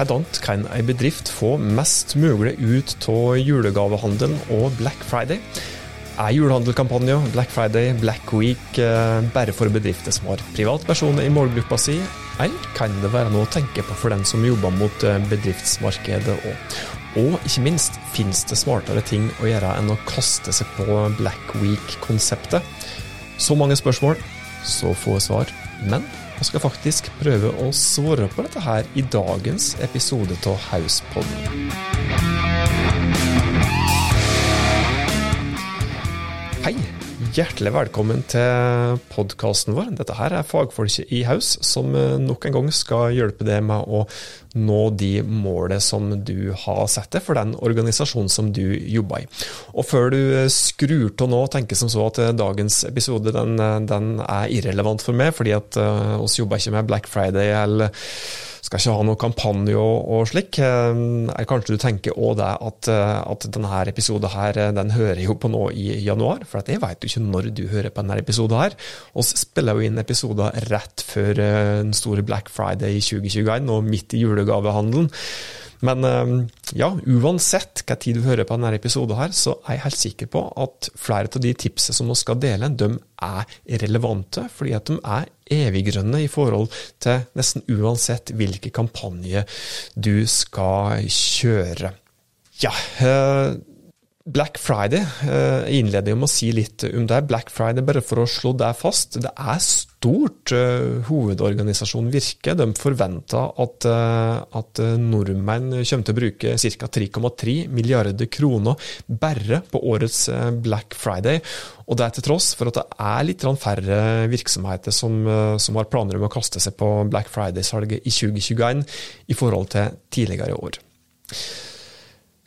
hvordan kan ei bedrift få mest mulig ut av julegavehandelen og Black Friday? Er julehandelkampanjer, Black Friday, Black Week eh, bare for bedrifter som har privatpersoner i målgruppa si, eller kan det være noe å tenke på for den som jobber mot eh, bedriftsmarkedet òg? Og ikke minst, finnes det smartere ting å gjøre enn å kaste seg på Black Week-konseptet? Så mange spørsmål, så få svar. Men jeg skal faktisk prøve å svare på dette her i dagens episode av Hauspodden. Hei! Hjertelig velkommen til podkasten vår. Dette her er fagfolket i Haus som eh, nok en gang skal hjelpe deg med å nå de målene som du har satt deg for den organisasjonen som du jobber i. Og før du skrur til nå og tenker som så at eh, dagens episode den, eh, den er irrelevant for meg, fordi at oss jobber ikke med Black Friday eller skal ikke ha noen kampanje og, og slik. Er kanskje du tenker òg det at, eh, at denne episoden her, eh, den hører jo på nå i januar, for jeg vet jo ikke når du hører på denne episoden her. Vi spiller jo inn episoder rett før den store Black Friday i 2021, og midt i julegavehandelen. Men ja, uansett hva tid du hører på denne episoden, her, så er jeg helt sikker på at flere av de tipsene som vi skal dele, de er relevante, fordi at de er eviggrønne i forhold til nesten uansett hvilke kampanjer du skal kjøre. Ja, eh, Black Friday, eh, jeg innleder med å si litt om det. Black Friday, bare for å slå det fast, det er stort. Eh, hovedorganisasjonen Virke de forventer at, at nordmenn kommer til å bruke ca. 3,3 milliarder kroner bare på årets Black Friday. Og det er til tross for at det er litt færre virksomheter som, som har planer om å kaste seg på Black Friday-salget i 2021 i forhold til tidligere år.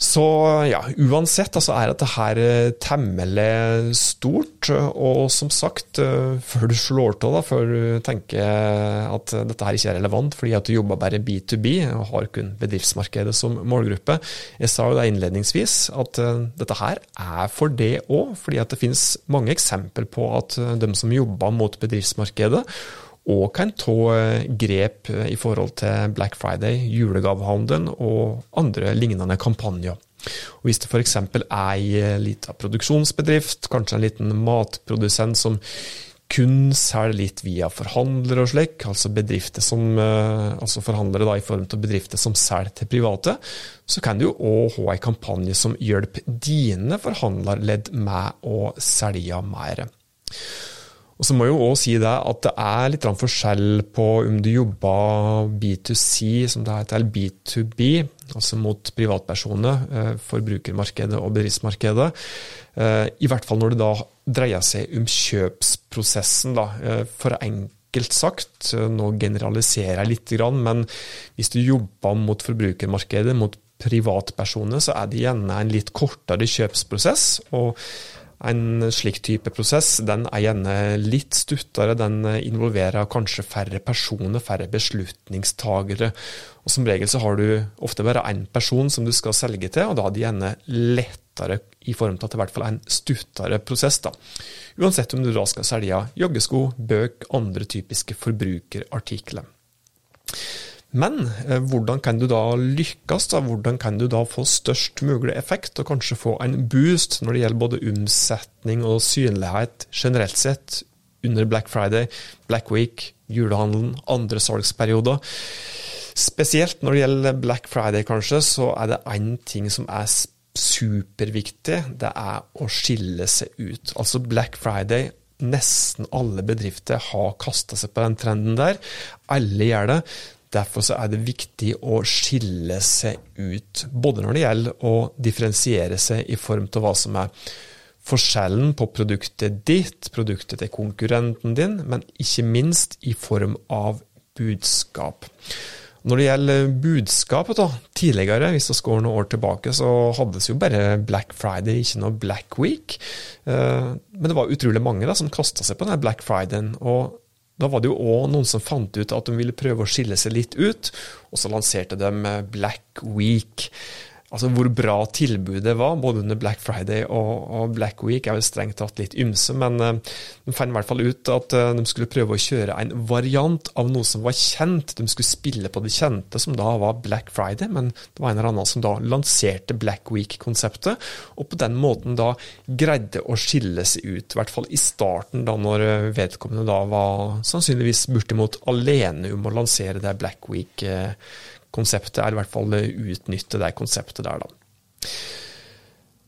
Så ja, uansett altså er dette her eh, temmelig stort. Og som sagt, eh, før du slår da, før du tenker at dette her ikke er relevant fordi at du jobber bare B2B og har kun bedriftsmarkedet som målgruppe Jeg sa jo det innledningsvis at eh, dette her er for det òg, fordi at det finnes mange eksempler på at de som jobber mot bedriftsmarkedet, og kan ta eh, grep eh, i forhold til Black Friday, julegavehandelen og andre lignende kampanjer. Og Hvis det f.eks. er ei eh, lita produksjonsbedrift, kanskje en liten matprodusent som kun selger litt via forhandlere og slik, altså som, altså forhandlere da, i form av bedrifter som selger til private, så kan du òg ha en kampanje som hjelper dine forhandlerledd med å selge mer. Og så må jeg jo også si det at det er litt forskjell på om du jobber B2C, som det heter, eller B2B, altså mot privatpersoner, eh, forbrukermarkedet og bedriftsmarkedet. Eh, I hvert fall når det da dreier seg om kjøpsprosessen. da, eh, For enkelt sagt, nå generaliserer jeg litt, men hvis du jobber mot forbrukermarkedet, mot privatpersoner, så er det gjerne en litt kortere kjøpsprosess. og en slik type prosess den er gjerne litt stuttere, den involverer kanskje færre personer, færre beslutningstagere. Og Som regel så har du ofte bare én person som du skal selge til, og da er det gjerne lettere i form til at det i hvert fall er en stuttere prosess. da. Uansett om du da skal selge joggesko, bøk, andre typiske forbrukerartikler. Men eh, hvordan kan du da lykkes? Da? Hvordan kan du da få størst mulig effekt, og kanskje få en boost når det gjelder både omsetning og synlighet generelt sett under Black Friday, Black Week, julehandelen, andre salgsperioder? Spesielt når det gjelder Black Friday, kanskje, så er det én ting som er superviktig. Det er å skille seg ut. Altså Black Friday nesten alle bedrifter har kasta seg på den trenden der. Alle gjør det. Derfor er det viktig å skille seg ut, både når det gjelder å differensiere seg i form av hva som er forskjellen på produktet ditt, produktet til konkurrenten din, men ikke minst i form av budskap. Når det gjelder budskapet, da, tidligere, hvis vi går noen år tilbake, så hadde vi jo bare Black Friday, ikke noe Black Week. Eh, men det var utrolig mange da, som kasta seg på denne Black Fridayen. og da var det jo òg noen som fant ut at de ville prøve å skille seg litt ut, og så lanserte de Black Week. Altså Hvor bra tilbudet var, både under Black Friday og, og Black Week, er vel strengt tatt litt ymse, men uh, de fant i hvert fall ut at uh, de skulle prøve å kjøre en variant av noe som var kjent. De skulle spille på det kjente, som da var Black Friday, men det var en eller annen som da lanserte Black Week-konseptet, og på den måten da greide å skille seg ut, i hvert fall i starten, da når eh, vedkommende da var sannsynligvis bortimot alene om å lansere det Black Week-konseptet konseptet, er. i hvert fall utnytte det konseptet der, da.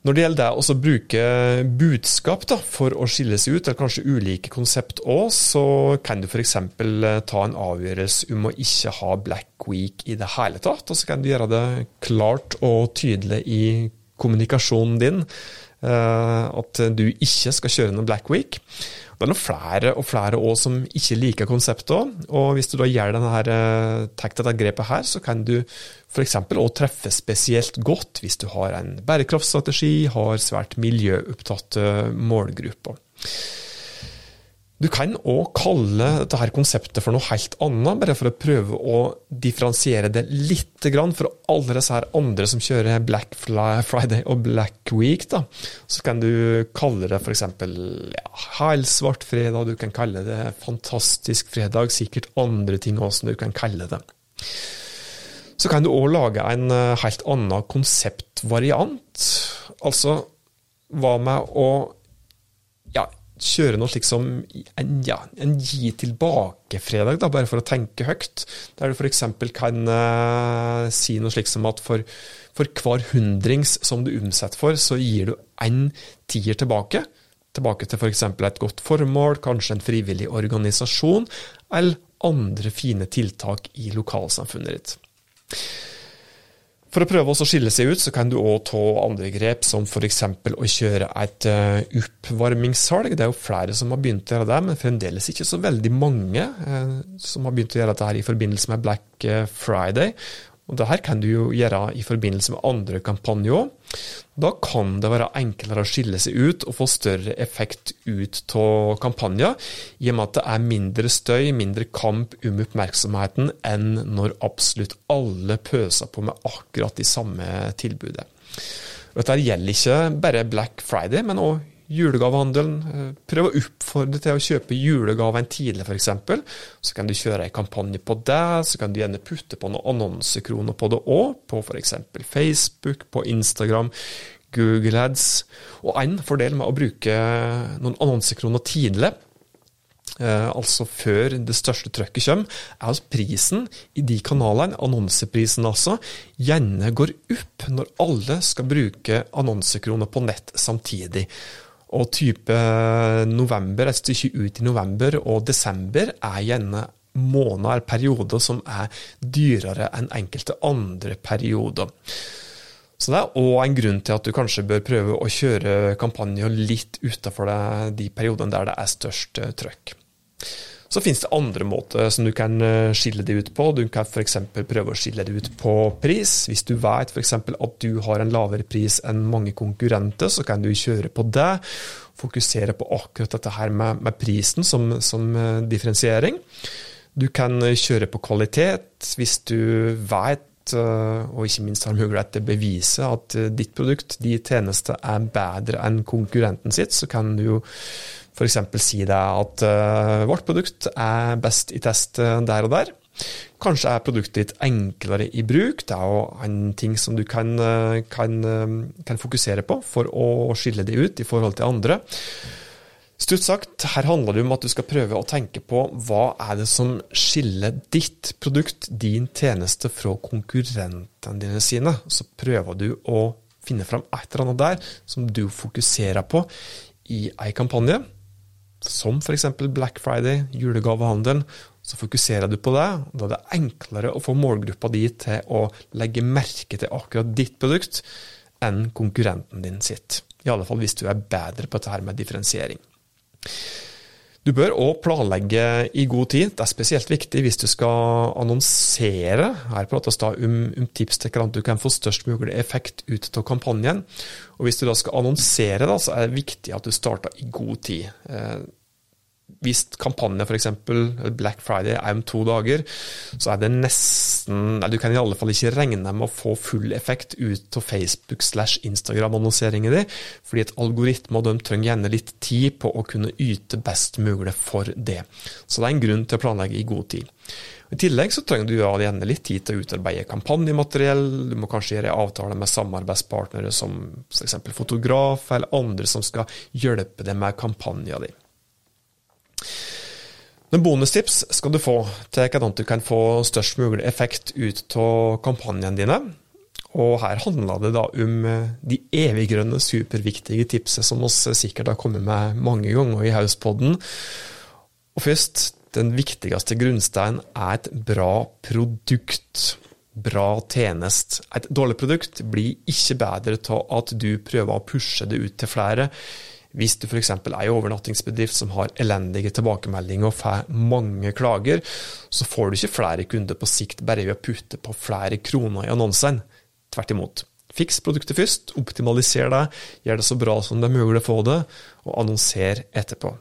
Når det gjelder det å bruke budskap da, for å skille seg ut, eller kanskje ulike konsept òg, så kan du f.eks. Eh, ta en avgjørelse om å ikke ha Black Week i det hele tatt. Og så kan du gjøre det klart og tydelig i kommunikasjonen din at du ikke skal kjøre noen Black Week. Det er noen flere og flere òg som ikke liker konseptet òg. Og hvis du da gjør denne eh, dette grepet her, så kan du f.eks. òg treffe spesielt godt hvis du har en bærekraftstrategi, har svært miljøopptatte målgrupper. Du kan òg kalle dette her konseptet for noe helt annet, bare for å prøve å differensiere det litt. For alle disse her andre som kjører Black Friday og Black Week, da, så kan du kalle det f.eks. Ja, helsvart fredag, du kan kalle det fantastisk fredag, sikkert andre ting også som du kan kalle det. Så kan du òg lage en eh, helt annen konseptvariant. Altså, hva med å kjøre noe slik som en, ja, en gi tilbake-fredag, bare for å tenke høyt. Der du f.eks. kan uh, si noe slik som at for, for, hver hundrings som du omsetter for, så gir du én tier tilbake. Tilbake til f.eks. et godt formål, kanskje en frivillig organisasjon, eller andre fine tiltak i lokalsamfunnet ditt. For å prøve å skille seg ut, så kan du òg ta andre grep, som f.eks. å kjøre et uh, oppvarmingssalg. Det er jo flere som har begynt å gjøre det, men fremdeles ikke så veldig mange uh, som har begynt å gjøre dette her i forbindelse med Black eh, Friday. Og det her kan du jo gjøre i forbindelse med andre kampanjer òg. Da kan det være enklere å skille seg ut og få større effekt ut av kampanjer, i og med at det er mindre støy, mindre kamp om oppmerksomheten enn når absolutt alle pøser på med akkurat de samme tilbudet. Dette gjelder ikke bare Black Friday, men òg julegavehandelen. Eh, prøv å oppfordre til å kjøpe julegaven tidlig, f.eks. Så kan du kjøre en kampanje på det. Så kan du gjerne putte på noen annonsekroner på det òg, på f.eks. Facebook, på Instagram, Google Ads. Og en fordel med å bruke noen annonsekroner tidlig, Eh, altså før det største trøkket kommer, er at prisen i de kanalene, annonseprisen altså, gjerne går opp når alle skal bruke annonsekroner på nett samtidig. Og type november, et stykke ut i november og desember er gjerne måneder, perioder, som er dyrere enn enkelte andre perioder. Så det er òg en grunn til at du kanskje bør prøve å kjøre kampanjer litt utenfor de periodene der det er størst eh, trøkk. Så finnes det andre måter som du kan eh, skille det ut på. Du kan f.eks. prøve å skille det ut på pris. Hvis du vet f.eks. at du har en lavere pris enn mange konkurrenter, så kan du kjøre på det. Fokusere på akkurat dette her med, med prisen som, som uh, differensiering. Du kan kjøre på kvalitet hvis du vet og ikke minst har mulighet til å bevise at ditt produkt, de tjeneste, er bedre enn konkurrenten sitt, så kan du jo f.eks. si deg at uh, vårt produkt er best i test uh, der og der. Kanskje er produktet ditt enklere i bruk. Det er jo en ting som du kan, uh, kan, kan, fokusere på for å skille det ut i forhold til andre. Stutt sagt, her handler det om at du skal prøve å tenke på hva er det som skiller ditt produkt, din tjeneste, fra konkurrentene dine sine. Så prøver du å finne fram et eller annet der som du fokuserer på i ei kampanje som f.eks. Black Friday, julegavehandelen, så fokuserer du på det. Da er det enklere å få målgruppa di til å legge merke til akkurat ditt produkt enn konkurrenten din sitt. I alle fall hvis du er bedre på dette her med differensiering. Du bør òg planlegge i god tid. Det er spesielt viktig hvis du skal annonsere. Her prates det om, om tips til hvordan du kan få størst mulig effekt ut av kampanjen. Og Hvis du da skal annonsere, da, så er det viktig at du starter i god tid. Hvis kampanjen f.eks. Black Friday er om to dager, så er det nesten nei, Du kan i alle fall ikke regne med å få full effekt ut av Facebook slash Instagram-annonseringen din, fordi et algoritme og de trenger gjerne litt tid på å kunne yte best mulig for det. Så det er en grunn til å planlegge i god tid. I tillegg så trenger du gjerne litt tid til å utarbeide kampanjemateriell, du må kanskje gjøre avtaler med samarbeidspartnere som f.eks. fotografer eller andre som skal hjelpe deg med kampanjen din. Men bonustips skal du få til hvordan du kan få størst mulig effekt ut av kampanjene dine. Og her handler det da om eh, de eviggrønne, superviktige tipsene som vi sikkert har kommet med mange ganger i Hauspodden. Og først, den viktigste grunnsteinen er et bra produkt. Bra tjeneste. Et dårlig produkt blir ikke bedre av at du prøver å pushe det ut til flere. Hvis du f.eks. er en overnattingsbedrift som har elendige tilbakemeldinger og får mange klager, så får du ikke flere kunder på sikt bare ved å putte på flere kroner i annonsene. Tvert imot. Fiks produktet først, optimaliser det, gjør det så bra som det er mulig å få det, og annonser etterpå.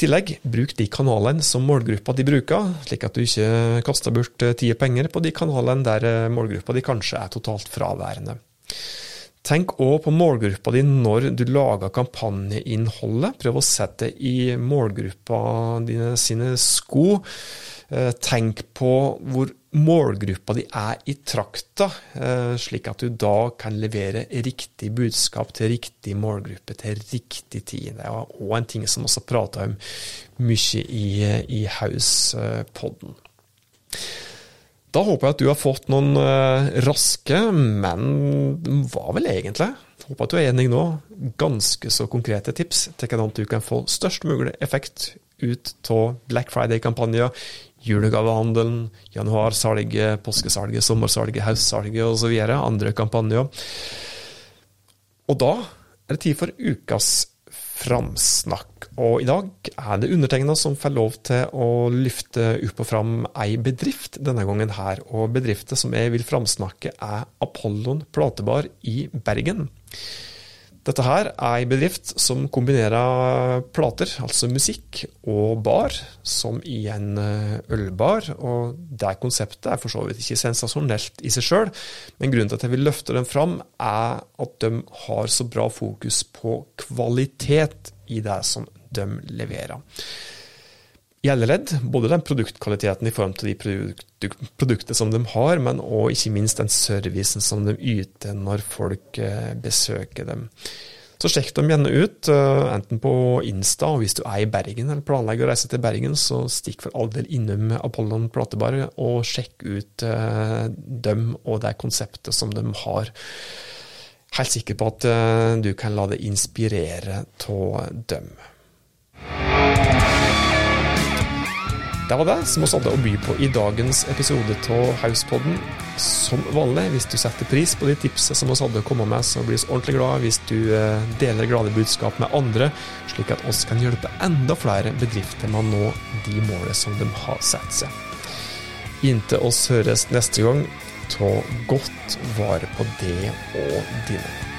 I tillegg, bruk de kanalene som målgruppa de bruker, slik at du ikke kaster bort tid og penger på de kanalene der målgruppa de kanskje er totalt fraværende. Tenk òg på målgruppa di når du lager kampanjeinnholdet. Prøv å sette det i målgruppa dine sine sko. Eh, tenk på hvor målgruppa di er i trakta, eh, slik at du da kan levere riktig budskap til riktig målgruppe til riktig tid. Det er òg en ting som har prata om mye i, i House-podden. Da håper jeg at du har fått noen uh, raske, men hva vel egentlig? Håper at du er enig nå. Ganske så konkrete tips til hvordan du kan få størst mulig effekt ut av Black Friday-kampanjer, julegavehandelen, januarsalget, påskesalget, sommersalget, høstsalget osv. Andre kampanjer. Og da er det tid for ukas framsnakk. Og i dag er det undertegna som får lov til å løfte opp og fram ei bedrift denne gangen her. Og bedriften som jeg vil framsnakke er Apollon platebar i Bergen. Dette her er ei bedrift som kombinerer plater, altså musikk, og bar, som i en eh, ølbar. Og det konseptet er for så vidt ikke sensasjonelt i seg sjøl, men grunnen til at jeg vil løfte dem fram, er at de har så bra fokus på kvalitet i det som de leverer alle ledd. Både den produktkvaliteten i form til de produkt, produktene som de har, men òg ikke minst den servicen som de yter når folk eh, besøker dem. Så sjekk dem gjerne ut, eh, enten på Insta, og hvis du er i Bergen eller planlegger å reise til Bergen, så stikk for all del innom Apollon platebar og sjekk ut eh, dem og det konseptet som de har. Helt sikker på at du kan la deg inspirere av dem. Det var det som vi hadde å by på i dagens episode av Hauspodden. Som vanlig, hvis du setter pris på de tipsene som vi hadde å komme med, så blir vi ordentlig glad hvis du eh, deler glade budskap med andre, slik at oss kan hjelpe enda flere bedrifter med å nå de målene som de har satt seg. Inntil oss høres neste gang, ta godt vare på det og dine.